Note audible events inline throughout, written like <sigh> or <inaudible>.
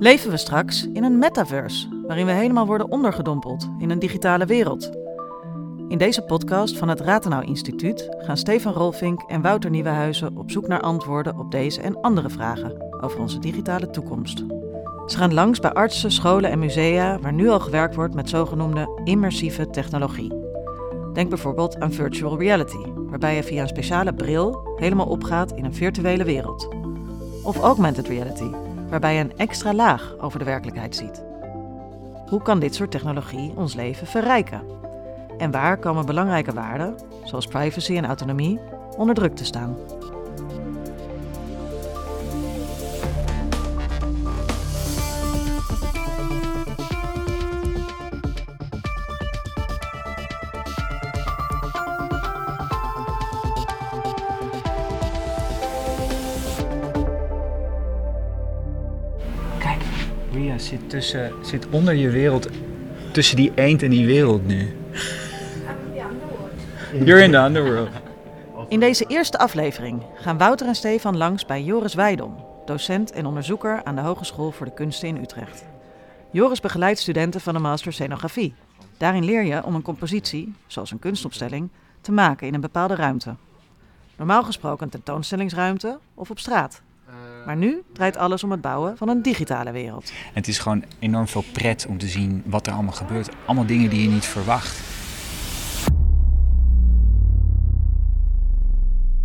Leven we straks in een metaverse, waarin we helemaal worden ondergedompeld in een digitale wereld? In deze podcast van het Ratenau Instituut gaan Stefan Rolfink en Wouter Nieuwenhuizen op zoek naar antwoorden op deze en andere vragen over onze digitale toekomst. Ze gaan langs bij artsen, scholen en musea waar nu al gewerkt wordt met zogenoemde immersieve technologie. Denk bijvoorbeeld aan virtual reality, waarbij je via een speciale bril helemaal opgaat in een virtuele wereld. Of augmented reality, waarbij je een extra laag over de werkelijkheid ziet. Hoe kan dit soort technologie ons leven verrijken? En waar komen belangrijke waarden, zoals privacy en autonomie, onder druk te staan? Zit, tussen, zit onder je wereld, tussen die eend en die wereld nu. You're in the underworld. In deze eerste aflevering gaan Wouter en Stefan langs bij Joris Weidom, docent en onderzoeker aan de Hogeschool voor de Kunsten in Utrecht. Joris begeleidt studenten van de master scenografie. Daarin leer je om een compositie, zoals een kunstopstelling, te maken in een bepaalde ruimte. Normaal gesproken een tentoonstellingsruimte of op straat. Maar nu draait alles om het bouwen van een digitale wereld. En het is gewoon enorm veel pret om te zien wat er allemaal gebeurt. Allemaal dingen die je niet verwacht.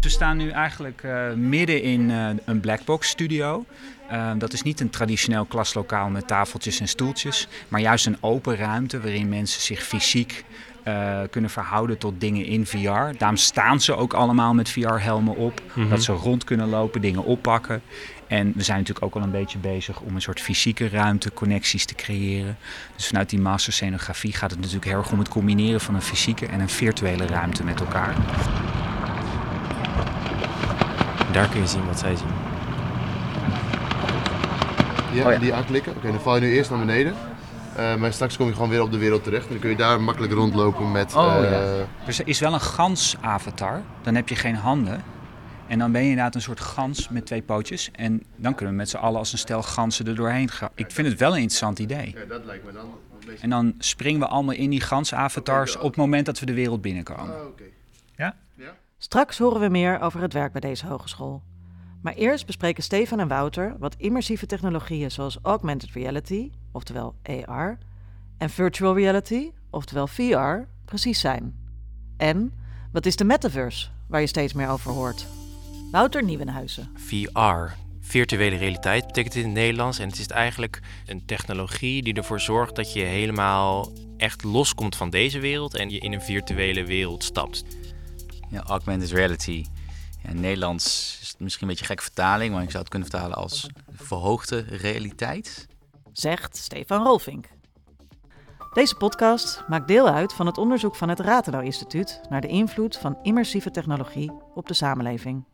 We staan nu eigenlijk eh, midden in eh, een blackbox studio. Uh, dat is niet een traditioneel klaslokaal met tafeltjes en stoeltjes, maar juist een open ruimte waarin mensen zich fysiek uh, kunnen verhouden tot dingen in VR. Daarom staan ze ook allemaal met VR-helmen op, mm -hmm. dat ze rond kunnen lopen, dingen oppakken. En we zijn natuurlijk ook al een beetje bezig om een soort fysieke ruimte, connecties te creëren. Dus vanuit die master scenografie gaat het natuurlijk heel erg om het combineren van een fysieke en een virtuele ruimte met elkaar. Daar kun je zien wat zij zien. Ja, oh ja. die aanklikken. Oké, okay, dan val je nu eerst naar beneden. Uh, maar straks kom je gewoon weer op de wereld terecht. En dan kun je daar makkelijk rondlopen met... Oh, uh, ja. Dus er is wel een gans-avatar. Dan heb je geen handen. En dan ben je inderdaad een soort gans met twee pootjes. En dan kunnen we met z'n allen als een stel ganzen er doorheen gaan. Ik vind het wel een interessant idee. Ja, dat lijkt me dan... Beetje... En dan springen we allemaal in die gans-avatars op het moment dat we de wereld binnenkomen. Oh, okay. Ja? ja? Straks horen we meer over het werk bij deze hogeschool. Maar eerst bespreken Stefan en Wouter wat immersieve technologieën zoals augmented reality, oftewel AR, en virtual reality, oftewel VR, precies zijn. En wat is de metaverse, waar je steeds meer over hoort? Wouter Nieuwenhuizen. VR, virtuele realiteit betekent in het Nederlands. En het is eigenlijk een technologie die ervoor zorgt dat je helemaal echt loskomt van deze wereld en je in een virtuele wereld stapt. Ja, augmented reality. Ja, in Nederlands is het misschien een beetje een gekke vertaling, maar ik zou het kunnen vertalen als verhoogde realiteit. Zegt Stefan Rolfink. Deze podcast maakt deel uit van het onderzoek van het Ratenau Instituut naar de invloed van immersieve technologie op de samenleving.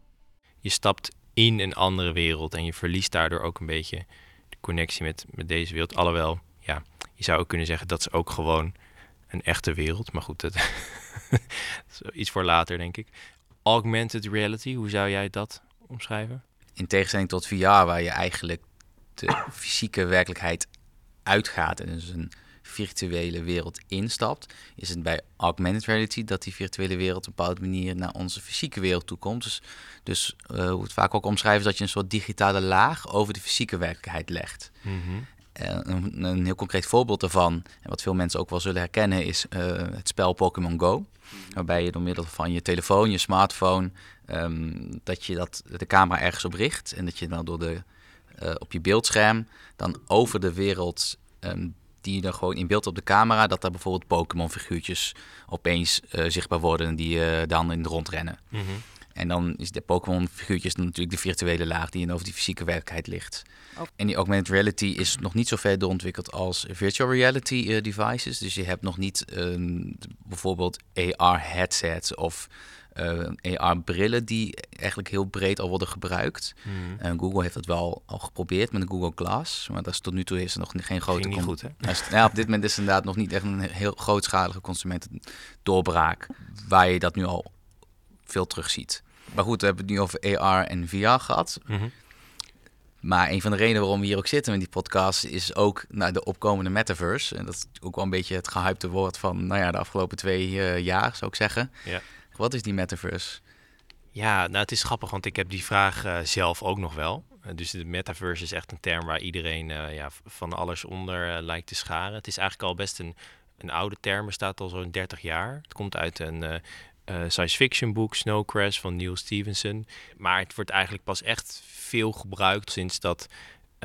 Je stapt in een andere wereld en je verliest daardoor ook een beetje de connectie met, met deze wereld. Alhoewel, ja, je zou ook kunnen zeggen dat is ook gewoon een echte wereld. Maar goed, dat <laughs> is iets voor later, denk ik. Augmented reality, hoe zou jij dat omschrijven? In tegenstelling tot VR, waar je eigenlijk de fysieke werkelijkheid uitgaat en dus een virtuele wereld instapt, is het bij augmented reality dat die virtuele wereld op een bepaalde manier naar onze fysieke wereld toe komt. Dus, dus uh, hoe het vaak ook omschrijven is dat je een soort digitale laag over de fysieke werkelijkheid legt. Mm -hmm. Uh, een, een, heel concreet voorbeeld daarvan, en wat veel mensen ook wel zullen herkennen, is uh, het spel Pokémon Go. Waarbij je door middel van je telefoon, je smartphone, um, dat je dat, de camera ergens op richt. En dat je dan door de, uh, op je beeldscherm dan over de wereld um, die je dan gewoon in beeld op de camera, dat daar bijvoorbeeld Pokémon figuurtjes opeens zichtbaar worden die dan in de rond rennen. Mm -hmm. En dan is de Pokémon figuurtjes natuurlijk de virtuele laag die over die fysieke werkelijkheid ligt. Oh. En die augmented reality is nog niet zo ver doorontwikkeld als virtual reality uh, devices. Dus je hebt nog niet um, bijvoorbeeld AR headsets of uh, AR brillen die eigenlijk heel breed al worden gebruikt. Mm. Uh, Google heeft dat wel al geprobeerd met een Google Glass, maar dat is tot nu toe is er nog geen grote. Ging niet goed, hè? <laughs> Ja, op dit moment is het inderdaad nog niet echt een heel grootschalige consumentendoorbraak waar je dat nu al veel terug ziet. Maar goed, we hebben het nu over AR en VR gehad. Mm -hmm. Maar een van de redenen waarom we hier ook zitten met die podcast is ook naar de opkomende metaverse. En dat is ook wel een beetje het gehypte woord van nou ja, de afgelopen twee uh, jaar, zou ik zeggen. Ja. Wat is die metaverse? Ja, nou het is grappig, want ik heb die vraag uh, zelf ook nog wel. Uh, dus de metaverse is echt een term waar iedereen ja, van alles onder lijkt te scharen. Het is eigenlijk al best een, een oude term, bestaat al zo'n 30 jaar. Het komt uit een science fiction boek, Snow Crash van Neil Stevenson. Maar het wordt eigenlijk pas echt veel gebruikt sinds dat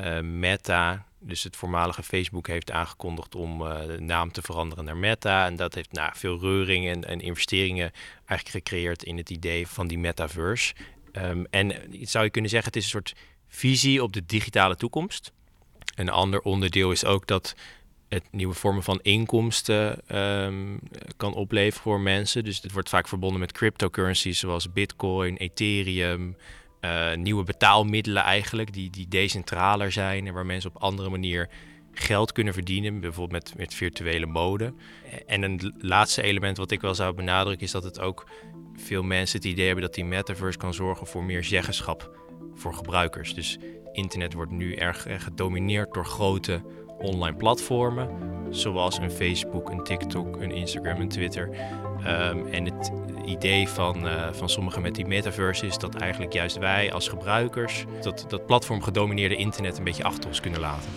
uh, Meta, dus het voormalige Facebook, heeft aangekondigd om uh, de naam te veranderen naar Meta. En dat heeft nou, veel reuring en, en, investeringen eigenlijk gecreëerd in het idee van die metaverse. Um, en zou je kunnen zeggen, het is een soort visie op de digitale toekomst. Een ander onderdeel is ook dat het nieuwe vormen van inkomsten um, kan opleveren voor mensen. Dus het wordt vaak verbonden met cryptocurrencies zoals Bitcoin, Ethereum, uh, nieuwe betaalmiddelen eigenlijk, die, die decentraler zijn en waar mensen op andere manier geld kunnen verdienen, bijvoorbeeld met, met virtuele mode. En een laatste element wat ik wel zou benadrukken is dat het ook veel mensen het idee hebben dat die metaverse kan zorgen voor meer zeggenschap voor gebruikers. Dus internet wordt nu erg, erg gedomineerd door grote online platformen, zoals een Facebook, een TikTok, een Instagram, een Twitter. Um, en het idee van, uh, van sommigen met die metaverse is dat eigenlijk juist wij als gebruikers dat, dat platform gedomineerde internet een beetje achter ons kunnen laten.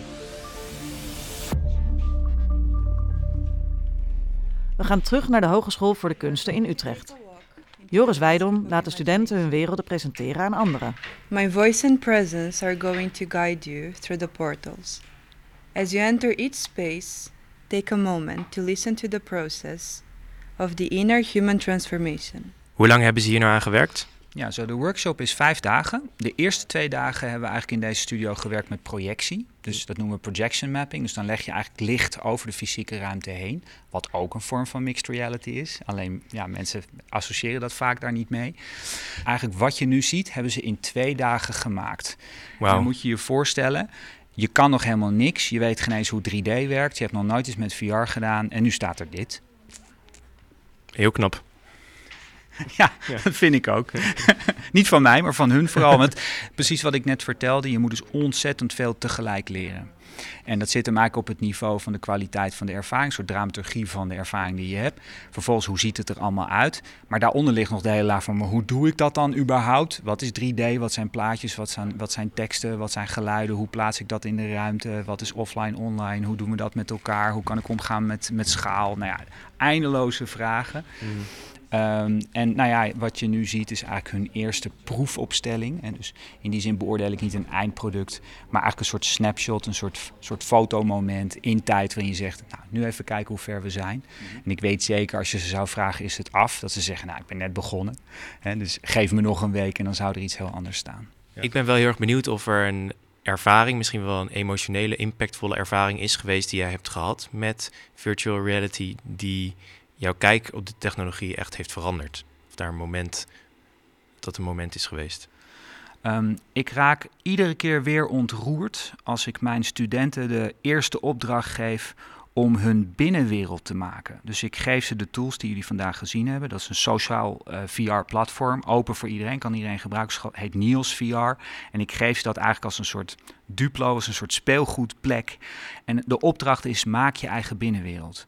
We gaan terug naar de Hogeschool voor de Kunsten in Utrecht. Joris Weidom laat de studenten hun werelden presenteren aan anderen. My voice and presence are going to guide you through the portals. As you enter each space, take a moment to listen to the process of the inner human transformation. Hoe lang hebben ze hier nou aan gewerkt? Ja, zo de workshop is vijf dagen. De eerste twee dagen hebben we eigenlijk in deze studio gewerkt met projectie. Dus dat noemen we projection mapping. Dus dan leg je eigenlijk licht over de fysieke ruimte heen. Wat ook een vorm van mixed reality is. Alleen ja, mensen associëren dat vaak daar niet mee. Eigenlijk wat je nu ziet, hebben ze in twee dagen gemaakt. Wow. Dan moet je je voorstellen, je kan nog helemaal niks. Je weet geen eens hoe 3D werkt. Je hebt nog nooit iets met VR gedaan. En nu staat er dit. Heel knap. <laughs> Ja, dat vind ik ook. <laughs> Niet van mij, maar van hun vooral. Want precies wat ik net vertelde, je moet dus ontzettend veel tegelijk leren. En dat zit hem eigenlijk op het niveau van de kwaliteit van de ervaring, soort dramaturgie van de ervaring die je hebt. Vervolgens, hoe ziet het er allemaal uit? Maar daaronder ligt nog de hele laag van, hoe doe ik dat dan überhaupt? Wat is 3D? Wat zijn plaatjes? Wat zijn, wat zijn teksten? Wat zijn geluiden? Hoe plaats ik dat in de ruimte? Wat is offline, online? Hoe doen we dat met elkaar? Hoe kan ik omgaan met, met schaal? Nou ja, eindeloze vragen. Mm. Um, en nou ja, wat je nu ziet is eigenlijk hun eerste proefopstelling. En dus in die zin beoordeel ik niet een eindproduct, maar eigenlijk een soort snapshot, een soort, soort fotomoment in tijd waarin je zegt, nou, nu even kijken hoe ver we zijn. Mhm. En ik weet zeker, als je ze zou vragen, is het af? Dat ze zeggen, nou, ik ben net begonnen. He, dus geef me nog een week en dan zou er iets heel anders staan. Ja. Ik ben wel heel erg benieuwd of er een ervaring, misschien wel een emotionele, impactvolle ervaring is geweest die jij hebt gehad met virtual reality, die jouw kijk op de technologie echt heeft veranderd? Of daar een moment, dat een moment is geweest? Um, ik raak iedere keer weer ontroerd als ik mijn studenten de eerste opdracht geef om hun binnenwereld te maken. Dus ik geef ze de tools die jullie vandaag gezien hebben. Dat is een sociaal uh, VR-platform, open voor iedereen, kan iedereen gebruiken. Het heet Niels VR. En ik geef ze dat eigenlijk als een soort Duplo is een soort speelgoedplek. En de opdracht is: maak je eigen binnenwereld.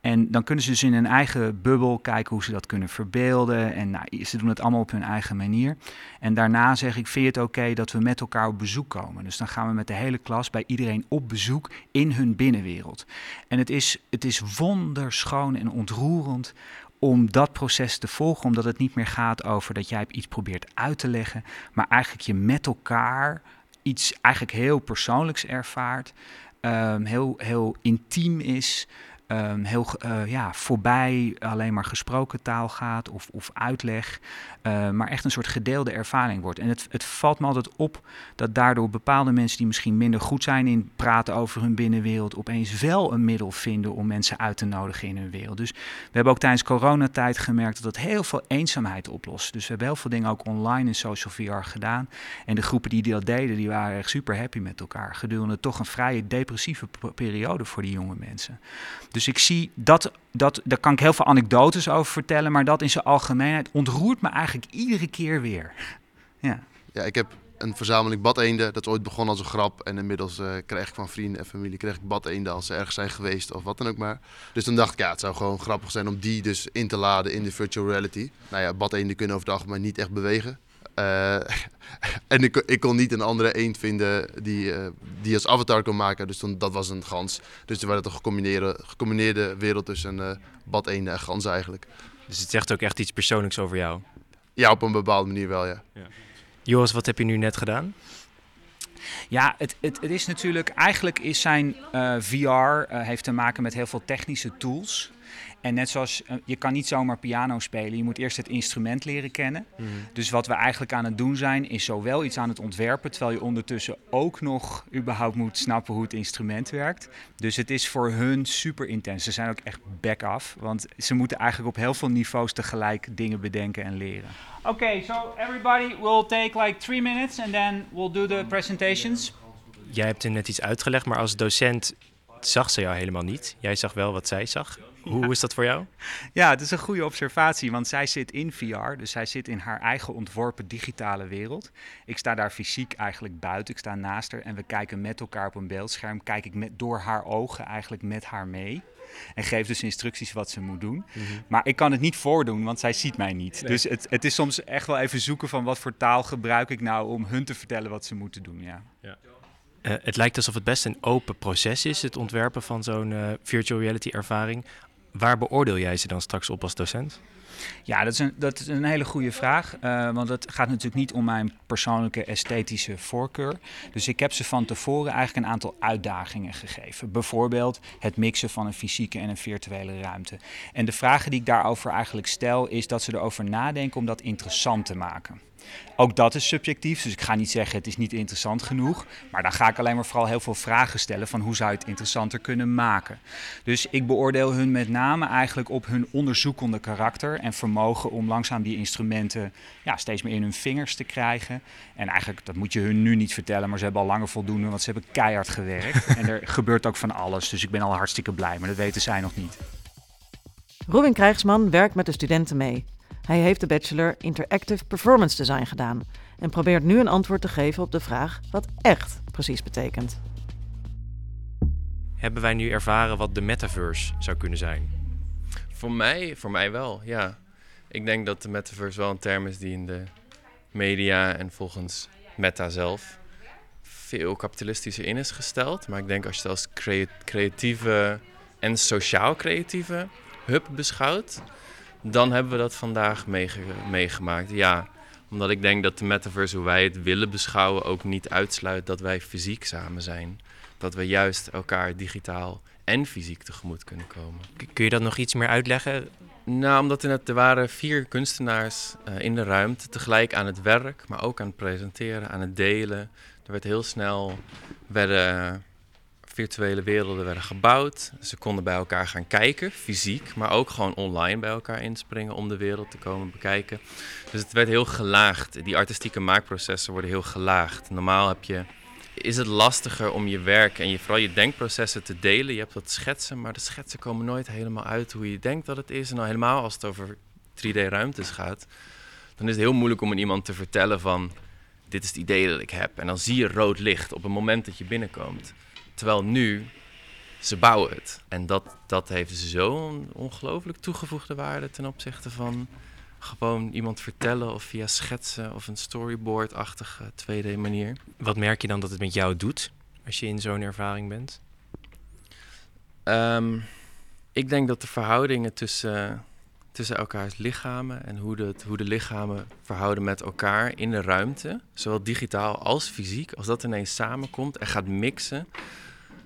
En dan kunnen ze dus in een eigen bubbel kijken hoe ze dat kunnen verbeelden. En nou, ze doen het allemaal op hun eigen manier. En daarna zeg ik: Vind je het oké dat we met elkaar op bezoek komen? Dus dan gaan we met de hele klas bij iedereen op bezoek in hun binnenwereld. En het is, het is wonderschoon en ontroerend om dat proces te volgen, omdat het niet meer gaat over dat jij iets probeert uit te leggen, maar eigenlijk je met elkaar iets eigenlijk heel persoonlijks ervaart, um, heel, heel intiem is, um, heel uh, ja, voorbij alleen maar gesproken taal gaat of, of uitleg, uh, maar echt een soort gedeelde ervaring wordt. En het, het valt me altijd op dat daardoor bepaalde mensen die misschien minder goed zijn in praten over hun binnenwereld, opeens wel een middel vinden om mensen uit te nodigen in hun wereld. Dus we hebben ook tijdens coronatijd gemerkt dat het heel veel eenzaamheid oplost. Dus we hebben heel veel dingen ook online in social VR gedaan. En de groepen die dat deden, die waren echt super happy met elkaar. Gedurende toch een vrije depressieve periode voor die jonge mensen. Dus ik zie dat, dat, daar kan ik heel veel anekdotes over vertellen, maar dat in zijn algemeenheid ontroert me eigenlijk iedere keer weer. Ja, ja ik heb een verzameling badeenden. Dat is ooit begonnen als een grap. En inmiddels uh, krijg ik van vrienden en familie krijg ik badeenden als ze ergens zijn geweest of wat dan ook maar. Dus toen dacht ik, ja, het zou gewoon grappig zijn om die dus in te laden in de virtual reality. Nou ja, badeenden kunnen over het algemeen niet echt bewegen. Uh, <laughs> en ik, ik, kon niet een andere eend vinden die, uh, die als avatar kon maken. Dus toen, dat was een gans. Dus toen werd het een gecombineerde, gecombineerde wereld tussen uh, badeenden en gans eigenlijk. Dus het zegt ook echt iets persoonlijks over jou? Ja, op een bepaalde manier wel, ja. ja. Joris, wat heb je nu net gedaan? Ja, het, het, het is natuurlijk, eigenlijk is zijn uh, VR, uh, heeft te maken met heel veel technische tools. En net zoals uh, je kan niet zomaar piano spelen, je moet eerst het instrument leren kennen. Mm -hmm. Dus wat we eigenlijk aan het doen zijn, is zowel iets aan het ontwerpen, terwijl je ondertussen ook nog überhaupt moet snappen hoe het instrument werkt. Dus het is voor hun super intens. Ze zijn ook echt back af, want ze moeten eigenlijk op heel veel niveaus tegelijk dingen bedenken en leren. Okay, so everybody will take like three minutes and then we'll do the presentations. Jij hebt er net iets uitgelegd, maar als docent zag ze jou helemaal niet. Jij zag wel wat zij zag. Hoe ja. is dat voor jou? <laughs> Ja, het is een goede observatie, want zij zit in VR, dus zij zit in haar eigen ontworpen digitale wereld. Ik sta daar fysiek eigenlijk buiten, ik sta naast haar en we kijken met elkaar op een beeldscherm. Kijk ik met, door haar ogen eigenlijk met haar mee. En geef dus instructies wat ze moet doen. Mm -hmm. Maar ik kan het niet voordoen, want zij ziet mij niet. Nee. Dus het, het, is soms echt wel even zoeken van wat voor taal gebruik ik nou om hun te vertellen wat ze moeten doen. Ja. ja. Uh, het lijkt alsof het best een open proces is, het ontwerpen van zo'n uh, virtual reality ervaring. Waar beoordeel jij ze dan straks op als docent? Ja, dat is een, dat is een hele goede vraag. Uh, want het gaat natuurlijk niet om mijn persoonlijke esthetische voorkeur. Dus ik heb ze van tevoren eigenlijk een aantal uitdagingen gegeven. Bijvoorbeeld het mixen van een fysieke en een virtuele ruimte. En de vragen die ik daarover eigenlijk stel, is dat ze erover nadenken om dat interessant te maken. Ook dat is subjectief, dus ik ga niet zeggen het is niet interessant genoeg. Maar dan ga ik alleen maar vooral heel veel vragen stellen van hoe zou je het interessanter kunnen maken. Dus ik beoordeel hun met name eigenlijk op hun onderzoekende karakter en vermogen om langzaam die instrumenten ja, steeds meer in hun vingers te krijgen. En eigenlijk, dat moet je hun nu niet vertellen, maar ze hebben al langer voldoende, want ze hebben keihard gewerkt. <laughs> en er gebeurt ook van alles, dus ik ben al hartstikke blij, maar dat weten zij nog niet. Robin Krijgsman werkt met de studenten mee. Hij heeft de bachelor Interactive Performance Design gedaan en probeert nu een antwoord te geven op de vraag wat echt precies betekent. Hebben wij nu ervaren wat de metaverse zou kunnen zijn? Voor mij, voor mij wel, ja. Ik denk dat de metaverse wel een term is die in de media en volgens Meta zelf veel kapitalistischer in is gesteld. Maar ik denk als je het als creatieve en sociaal creatieve hub beschouwt, dan hebben we dat vandaag meege meegemaakt. Ja, omdat ik denk dat de metaverse, hoe wij het willen beschouwen, ook niet uitsluit dat wij fysiek samen zijn. Dat we juist elkaar digitaal en fysiek tegemoet kunnen komen. Kun je dat nog iets meer uitleggen? Nou, omdat er, net, waren vier kunstenaars uh, in de ruimte tegelijk aan het werk, maar ook aan het presenteren, aan het delen. Er werd heel snel werden virtuele werelden werden gebouwd. Ze konden bij elkaar gaan kijken, fysiek, maar ook gewoon online bij elkaar inspringen om de wereld te komen bekijken. Dus het werd heel gelaagd. Die artistieke maakprocessen worden heel gelaagd. Normaal heb je, is het lastiger om je werk en je, vooral je denkprocessen te delen. Je hebt wat schetsen, maar de schetsen komen nooit helemaal uit hoe je denkt dat het is. En nou helemaal als het over 3D-ruimtes gaat, dan is het heel moeilijk om aan iemand te vertellen van dit is het idee dat ik heb. En dan zie je rood licht op het moment dat je binnenkomt. Terwijl nu, ze bouwen het. En dat, dat heeft zo'n ongelooflijk toegevoegde waarde ten opzichte van gewoon iemand vertellen of via schetsen of een storyboard-achtige 2D manier. Wat merk je dan dat het met jou doet als je in zo'n ervaring bent? Um, ik denk dat de verhoudingen tussen, tussen elkaars lichamen en hoe de, hoe de lichamen verhouden met elkaar in de ruimte, zowel digitaal als fysiek, als dat ineens samenkomt en gaat mixen,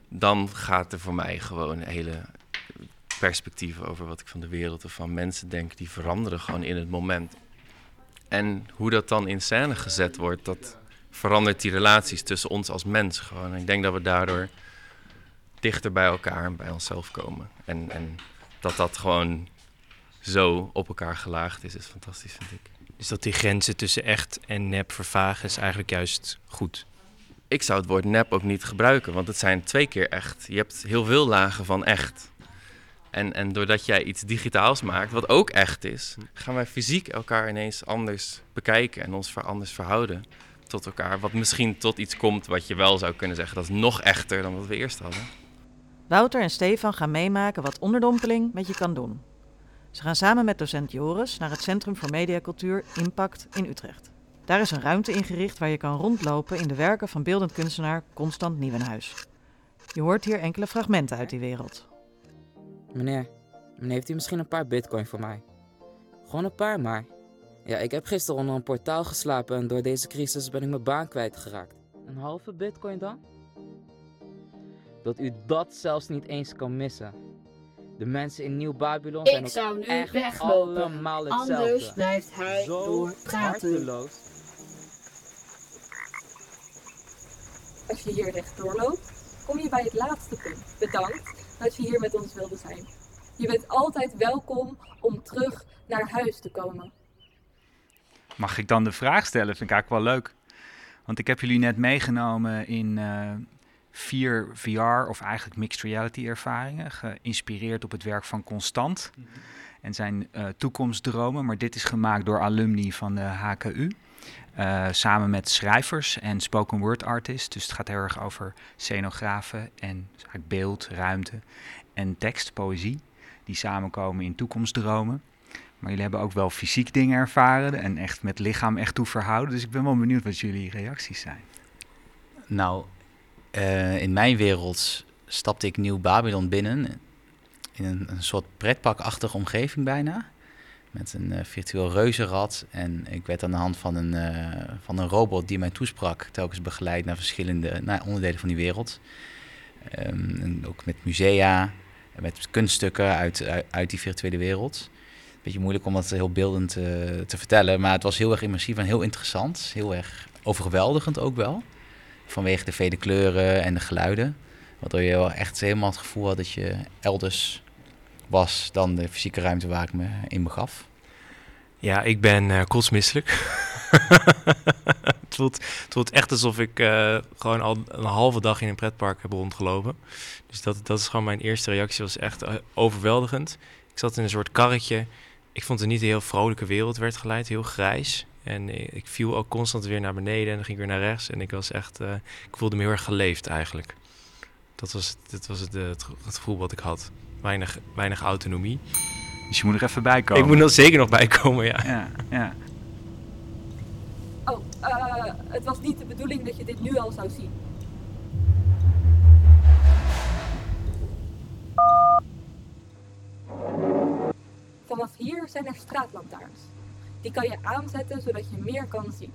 dan gaat er voor mij gewoon hele perspectieven over wat ik van de wereld of van mensen denk, die veranderen gewoon in het moment. En hoe dat dan in scène gezet wordt, dat verandert die relaties tussen ons als mens gewoon. En ik denk dat we daardoor dichter bij elkaar en bij onszelf komen. En, en dat dat gewoon zo op elkaar gelaagd is, is fantastisch, vind ik. Dus dat die grenzen tussen echt en nep vervagen is eigenlijk juist goed? Ik zou het woord nep ook niet gebruiken, want het zijn twee keer echt. Je hebt heel veel lagen van echt. En, en doordat jij iets digitaals maakt, wat ook echt is, gaan wij fysiek elkaar ineens anders bekijken en ons anders verhouden. tot elkaar. Wat misschien tot iets komt wat je wel zou kunnen zeggen. Dat is nog echter dan wat we eerst hadden. Wouter en Stefan gaan meemaken wat onderdompeling met je kan doen. Ze gaan samen met docent Joris naar het Centrum voor Mediacultuur Impact in Utrecht. Daar is een ruimte ingericht waar je kan rondlopen in de werken van beeldend kunstenaar Constant Nieuwenhuis. Je hoort hier enkele fragmenten uit die wereld. Meneer, meneer, heeft u misschien een paar bitcoin voor mij? Gewoon een paar maar. Ja, ik heb gisteren onder een portaal geslapen en door deze crisis ben ik mijn baan kwijtgeraakt. Een halve bitcoin dan? Dat u dat zelfs niet eens kan missen. De mensen in Nieuw-Babylon zijn Ik ook zou nu echt weglopen. allemaal hetzelfde. Anders blijft hij Zo door praten. harteloos. Als je hier rechtdoor loopt, kom je bij het laatste punt. Bedankt dat je hier met ons wilde zijn. Je bent altijd welkom om terug naar huis te komen. Mag ik dan de vraag stellen? Vind ik eigenlijk wel leuk. Want ik heb jullie net meegenomen in eh, vier VR of eigenlijk mixed reality ervaringen. Geïnspireerd op het werk van Constant en zijn eh, toekomstdromen. Maar dit is gemaakt door alumni van de HKU. Eh, samen met schrijvers en spoken word artists. Dus het gaat heel erg over scenografen en eigenlijk beeld, ruimte en tekst, poëzie. Die samenkomen in toekomstdromen. Maar jullie hebben ook wel fysiek dingen ervaren en echt met lichaam echt toe verhouden. Dus ik ben wel benieuwd wat jullie reacties zijn. Nou, eh, in mijn wereld stapte ik Nieuw Babylon binnen. In een, een soort pretparkachtige omgeving bijna. Met een eh, virtueel reuzenrad. En ik werd aan de hand van een, eh, van een robot die mij toesprak... telkens begeleid naar verschillende naar onderdelen van die wereld. Ehm, en ook met musea, met kunststukken uit, uit, uit die virtuele wereld. Beetje moeilijk om dat heel beeldend eh, te vertellen. Maar het was heel erg immersief en heel interessant. Heel erg overweldigend ook wel. Vanwege de vele kleuren en de geluiden. Waardoor je wel echt helemaal het gevoel had dat je elders was dan de fysieke ruimte waar ik me in begaf. Ja, ik ben eh kotsmisselijk. <laughs> het, voelt, het voelt echt alsof ik eh, gewoon al een halve dag in een pretpark heb rondgelopen. Dus dat, dat is gewoon mijn eerste reactie. was echt eh, overweldigend. Ik zat in een soort karretje. Ik vond het niet een heel vrolijke wereld werd geleid. Heel grijs. En ik viel ook constant weer naar beneden en dan ging ik weer naar rechts. En ik was echt... ik voelde me heel erg geleefd eigenlijk. Dat was, dat was het, het gevoel wat ik had. Weinig, weinig autonomie. Dus je moet er even bij komen. Ik moet er zeker nog bij komen, ja. Ja, ja. Oh, eh, het was niet de bedoeling dat je dit nu al zou zien. Vanaf hier zijn er straatlantaarns. Die kan je aanzetten zodat je meer kan zien.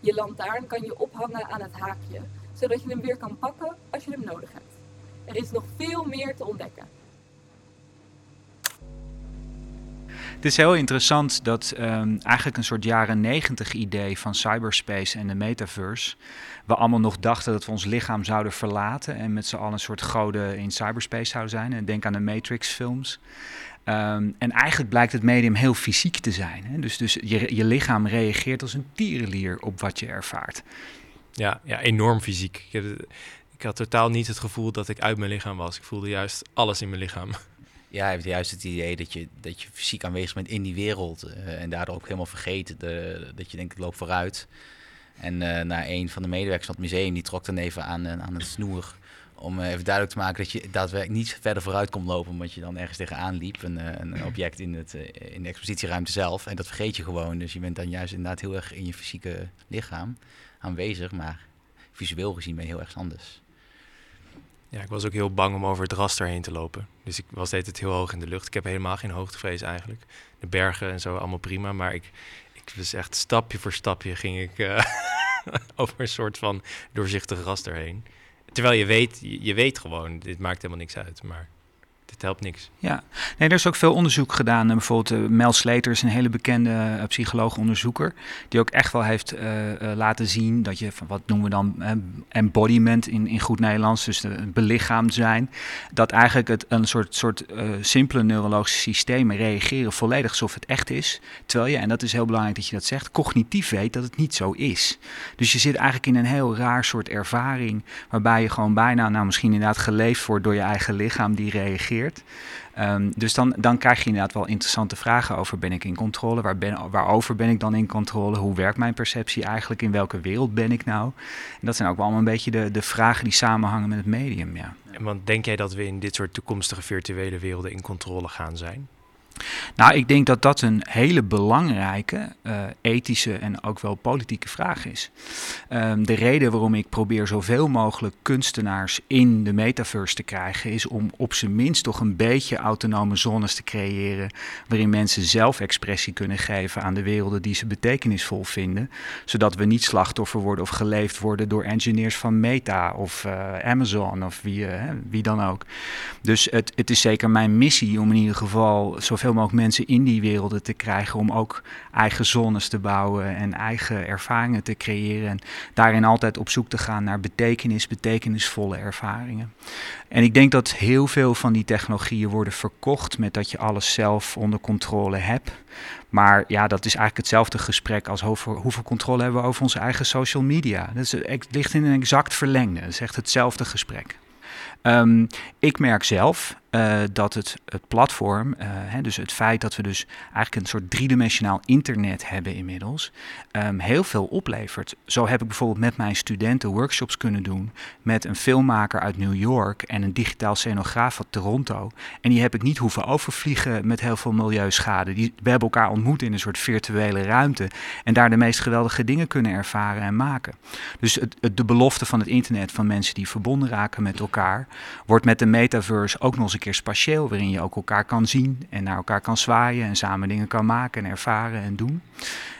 Je lantaarn kan je ophangen aan het haakje, zodat je hem weer kan pakken als je hem nodig hebt. Er is nog veel meer te ontdekken. Het is heel interessant dat ehm, eigenlijk een soort jaren negentig idee van cyberspace en de metaverse. We allemaal nog dachten dat we ons lichaam zouden verlaten en met z'n allen een soort goden in cyberspace zouden zijn. En denk aan de Matrix-films. Ehm, en eigenlijk blijkt het medium heel fysiek te zijn. Hè? Dus, dus je, je lichaam reageert als een tierenlier op wat je ervaart. Ja, ja enorm fysiek. Ik had totaal niet het gevoel dat ik uit mijn lichaam was. Ik voelde juist alles in mijn lichaam. Ja, hij heeft juist het idee dat je, dat je fysiek aanwezig bent in die wereld. eh, en daardoor ook helemaal vergeten de, dat je denkt, ik loop vooruit. En naar een van de medewerkers van het museum, die trok dan even aan, eh, aan het snoer. Om even duidelijk te maken dat je daadwerkelijk niet verder vooruit kon lopen. Omdat je dan ergens tegenaan liep. Een, een object in, het, in de expositieruimte zelf. En dat vergeet je gewoon. Dus je bent dan juist inderdaad heel erg in je fysieke lichaam aanwezig. Maar visueel gezien ben je heel erg anders. Ja, ik was ook heel bang om over het raster heen te lopen. Dus ik was deed het heel hoog in de lucht. Ik heb helemaal geen hoogtevrees eigenlijk. De bergen en zo, allemaal prima. Maar ik, ik was echt stapje voor stapje ging ik eh, <laughs> over een soort van doorzichtig raster heen. Terwijl je weet, je, je weet gewoon, dit maakt helemaal niks uit. Maar dit helpt niks. Ja, nee, er is ook veel onderzoek gedaan. Eh, Bijvoorbeeld eh, Mel Slater is een hele bekende eh, psycholoog-onderzoeker. Die ook echt wel heeft laten zien dat je, van wat noemen we dan, embodiment in, in goed Nederlands, dus de, belichaamd zijn. Dat eigenlijk het een soort, soort simpele neurologische systemen reageren volledig alsof het echt is. Terwijl je, en dat is heel belangrijk dat je dat zegt, cognitief weet dat het niet zo is. Dus je zit eigenlijk in een heel raar soort ervaring, waarbij je gewoon bijna, nou misschien inderdaad geleefd wordt door je eigen lichaam die reageert Ehm, dus dan, dan krijg je inderdaad wel interessante vragen over: ben ik in controle? Waar ben, waarover ben ik dan in controle? Hoe werkt mijn perceptie eigenlijk? In welke wereld ben ik nou? En dat zijn ook wel allemaal een beetje de, de vragen die samenhangen met het medium. Ja. Want denk jij dat we in dit soort toekomstige virtuele werelden in controle gaan zijn? Nou, ik denk dat dat een hele belangrijke uh, ethische en ook wel politieke vraag is. Um, de reden waarom ik probeer zoveel mogelijk kunstenaars in de metaverse te krijgen, is om op zijn minst toch een beetje autonome zones te creëren. waarin mensen zelf expressie kunnen geven aan de werelden die ze betekenisvol vinden. Zodat we niet slachtoffer worden of geleefd worden door engineers van Meta of uh, Amazon of wie, uh, wie dan ook. Dus het, het is zeker mijn missie om in ieder geval zoveel mogelijk mensen in die werelden te krijgen om ook eigen zones te bouwen en eigen ervaringen te creëren. En daarin altijd op zoek te gaan naar betekenis, betekenisvolle ervaringen. En ik denk dat heel veel van die technologieën worden verkocht met dat je alles zelf onder controle hebt. Maar ja, dat is eigenlijk hetzelfde gesprek als hoeveel controle hebben we over onze eigen social media. Dat is, het ligt in een exact verlengde. Dat is echt hetzelfde gesprek. Um, ik merk zelf uh, dat het, het platform, uh, hè, dus het feit dat we dus eigenlijk een soort driedimensionaal internet hebben inmiddels, um, heel veel oplevert. Zo heb ik bijvoorbeeld met mijn studenten workshops kunnen doen met een filmmaker uit New York en een digitaal scenograaf uit Toronto. En die heb ik niet hoeven overvliegen met heel veel milieuschade. Die, we hebben elkaar ontmoet in een soort virtuele ruimte en daar de meest geweldige dingen kunnen ervaren en maken. Dus het, de belofte van het internet van mensen die verbonden raken met elkaar, wordt met de metaverse ook nog eens keer spatieel, waarin je ook elkaar kan zien en naar elkaar kan zwaaien en samen dingen kan maken en ervaren en doen.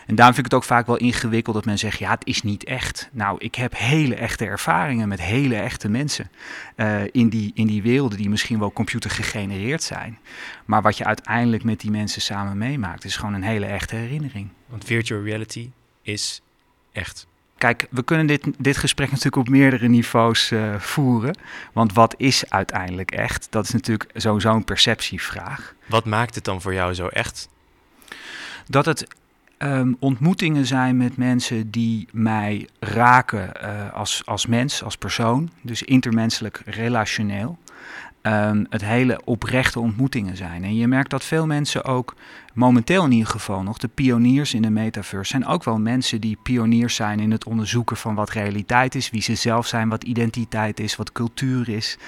En daarom vind ik het ook vaak wel ingewikkeld dat men zegt, ja, het is niet echt. Nou, ik heb hele echte ervaringen met hele echte mensen uh, in, die, in die werelden die misschien wel computer gegenereerd zijn. Maar wat je uiteindelijk met die mensen samen meemaakt, is gewoon een hele echte herinnering. Want virtual reality is echt. Kijk, we kunnen dit, dit gesprek natuurlijk op meerdere niveaus uh, voeren. Want wat is uiteindelijk echt? Dat is natuurlijk sowieso een perceptievraag. Wat maakt het dan voor jou zo echt? Dat het um, ontmoetingen zijn met mensen die mij raken uh, als, als mens, als persoon. Dus intermenselijk relationeel. Um, het hele oprechte ontmoetingen zijn. En je merkt dat veel mensen ook, momenteel in ieder geval nog, de pioniers in de metaverse zijn ook wel mensen die pioniers zijn in het onderzoeken van wat realiteit is, wie ze zelf zijn, wat identiteit is, wat cultuur is.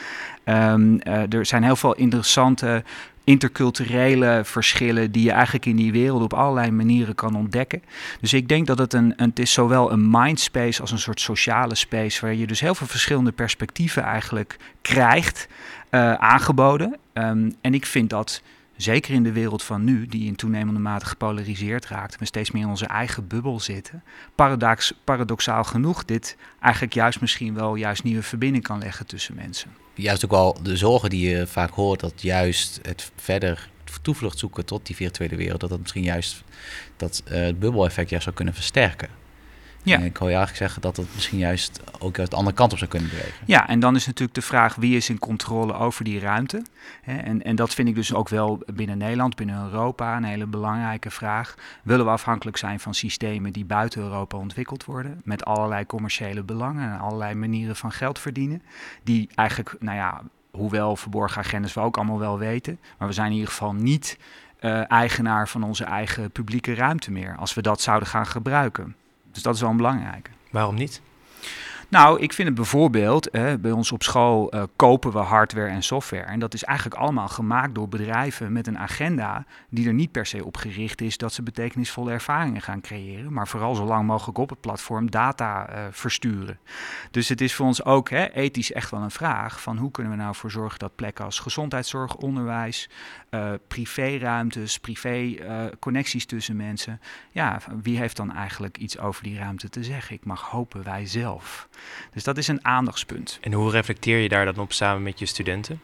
Um, uh, er zijn heel veel interessante interculturele verschillen die je eigenlijk in die wereld op allerlei manieren kan ontdekken. Dus ik denk dat het een, een het is zowel een mindspace als een soort sociale space waar je dus heel veel verschillende perspectieven eigenlijk krijgt uh, aangeboden. Um, en ik vind dat zeker in de wereld van nu, die in toenemende mate gepolariseerd raakt, we steeds meer in onze eigen bubbel zitten, paradox, paradoxaal genoeg dit eigenlijk juist misschien wel juist nieuwe verbinding kan leggen tussen mensen. Juist ook wel de zorgen die je vaak hoort, dat juist het verder toevlucht zoeken tot die virtuele wereld, dat dat misschien juist dat uh, het bubbeleffect juist zou kunnen versterken. Ja. En ik wil je eigenlijk zeggen dat het misschien juist ook uit de andere kant op zou kunnen bewegen. Ja, en dan is natuurlijk de vraag wie is in controle over die ruimte. En, en dat vind ik dus ook wel binnen Nederland, binnen Europa een hele belangrijke vraag. Willen we afhankelijk zijn van systemen die buiten Europa ontwikkeld worden, met allerlei commerciële belangen en allerlei manieren van geld verdienen, die eigenlijk, nou ja, hoewel verborgen agendas we ook allemaal wel weten, maar we zijn in ieder geval niet uh, eigenaar van onze eigen publieke ruimte meer, als we dat zouden gaan gebruiken. Dus dat is wel een belangrijke. Waarom niet? Nou, ik vind het bijvoorbeeld, eh, bij ons op school uh, kopen we hardware en software. En dat is eigenlijk allemaal gemaakt door bedrijven met een agenda die er niet per se op gericht is dat ze betekenisvolle ervaringen gaan creëren. Maar vooral zo lang mogelijk op het platform data uh, versturen. Dus het is voor ons ook hè, ethisch echt wel een vraag van hoe kunnen we nou voor zorgen dat plekken als gezondheidszorg, onderwijs, privéruimtes, privé connecties tussen mensen. Ja, wie heeft dan eigenlijk iets over die ruimte te zeggen? Ik mag hopen wij zelf. Dus dat is een aandachtspunt. En hoe reflecteer je daar dan op samen met je studenten?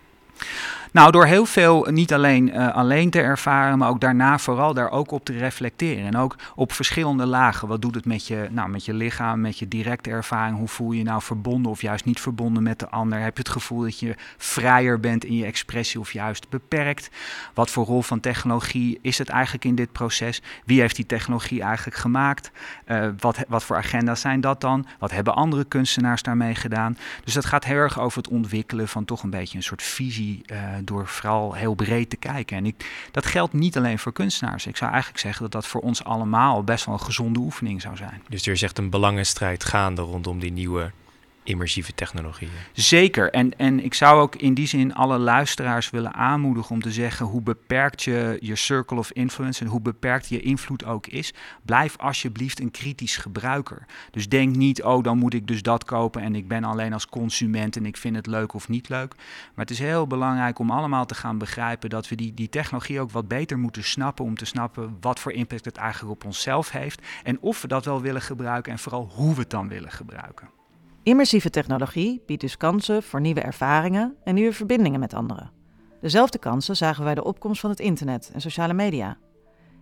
Nou, door heel veel niet alleen, uh, alleen te ervaren, maar ook daarna vooral daar ook op te reflecteren. En ook op verschillende lagen. Wat doet het met je, nou, met je lichaam, met je directe ervaring? Hoe voel je je nou verbonden of juist niet verbonden met de ander? Heb je het gevoel dat je vrijer bent in je expressie of juist beperkt? Wat voor rol van technologie is het eigenlijk in dit proces? Wie heeft die technologie eigenlijk gemaakt? Uh, wat, wat voor agenda's zijn dat dan? Wat hebben andere kunstenaars daarmee gedaan? Dus dat gaat heel erg over het ontwikkelen van toch een beetje een soort visie uh, door vooral heel breed te kijken. En ik, dat geldt niet alleen voor kunstenaars. Ik zou eigenlijk zeggen dat dat voor ons allemaal best wel een gezonde oefening zou zijn. Dus er is echt een belangenstrijd gaande rondom die nieuwe immersieve technologieën. Zeker. En, en ik zou ook in die zin alle luisteraars willen aanmoedigen om te zeggen hoe beperkt je je circle of influence en hoe beperkt je invloed ook is. Blijf alsjeblieft een kritisch gebruiker. Dus denk niet, oh dan moet ik dus dat kopen en ik ben alleen als consument en ik vind het leuk of niet leuk. Maar het is heel belangrijk om allemaal te gaan begrijpen dat we die, die technologie ook wat beter moeten snappen om te snappen wat voor impact het eigenlijk op onszelf heeft en of we dat wel willen gebruiken en vooral hoe we het dan willen gebruiken. Immersieve technologie biedt dus kansen voor nieuwe ervaringen en nieuwe verbindingen met anderen. Dezelfde kansen zagen we bij de opkomst van het internet en sociale media.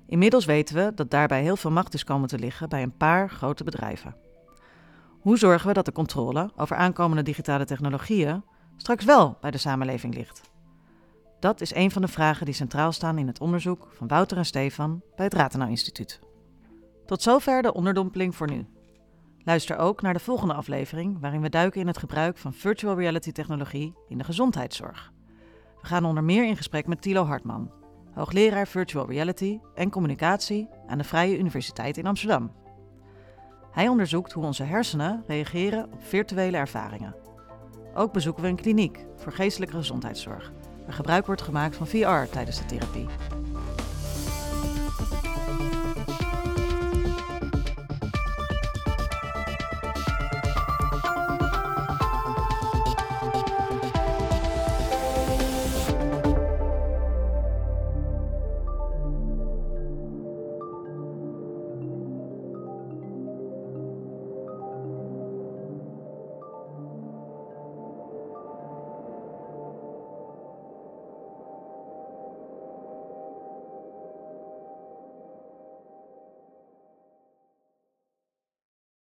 Inmiddels weten we dat daarbij heel veel macht is komen te liggen bij een paar grote bedrijven. Hoe zorgen we dat de controle over aankomende digitale technologieën straks wel bij de samenleving ligt? Dat is een van de vragen die centraal staan in het onderzoek van Wouter en Stefan bij het Rathenau Instituut. Tot zover de onderdompeling voor nu. Luister ook naar de volgende aflevering, waarin we duiken in het gebruik van virtual reality technologie in de gezondheidszorg. We gaan onder meer in gesprek met Tilo Hartman, hoogleraar virtual reality en communicatie aan de Vrije Universiteit in Amsterdam. Hij onderzoekt hoe onze hersenen reageren op virtuele ervaringen. Ook bezoeken we een kliniek voor geestelijke gezondheidszorg, waar gebruik wordt gemaakt van VR tijdens de therapie.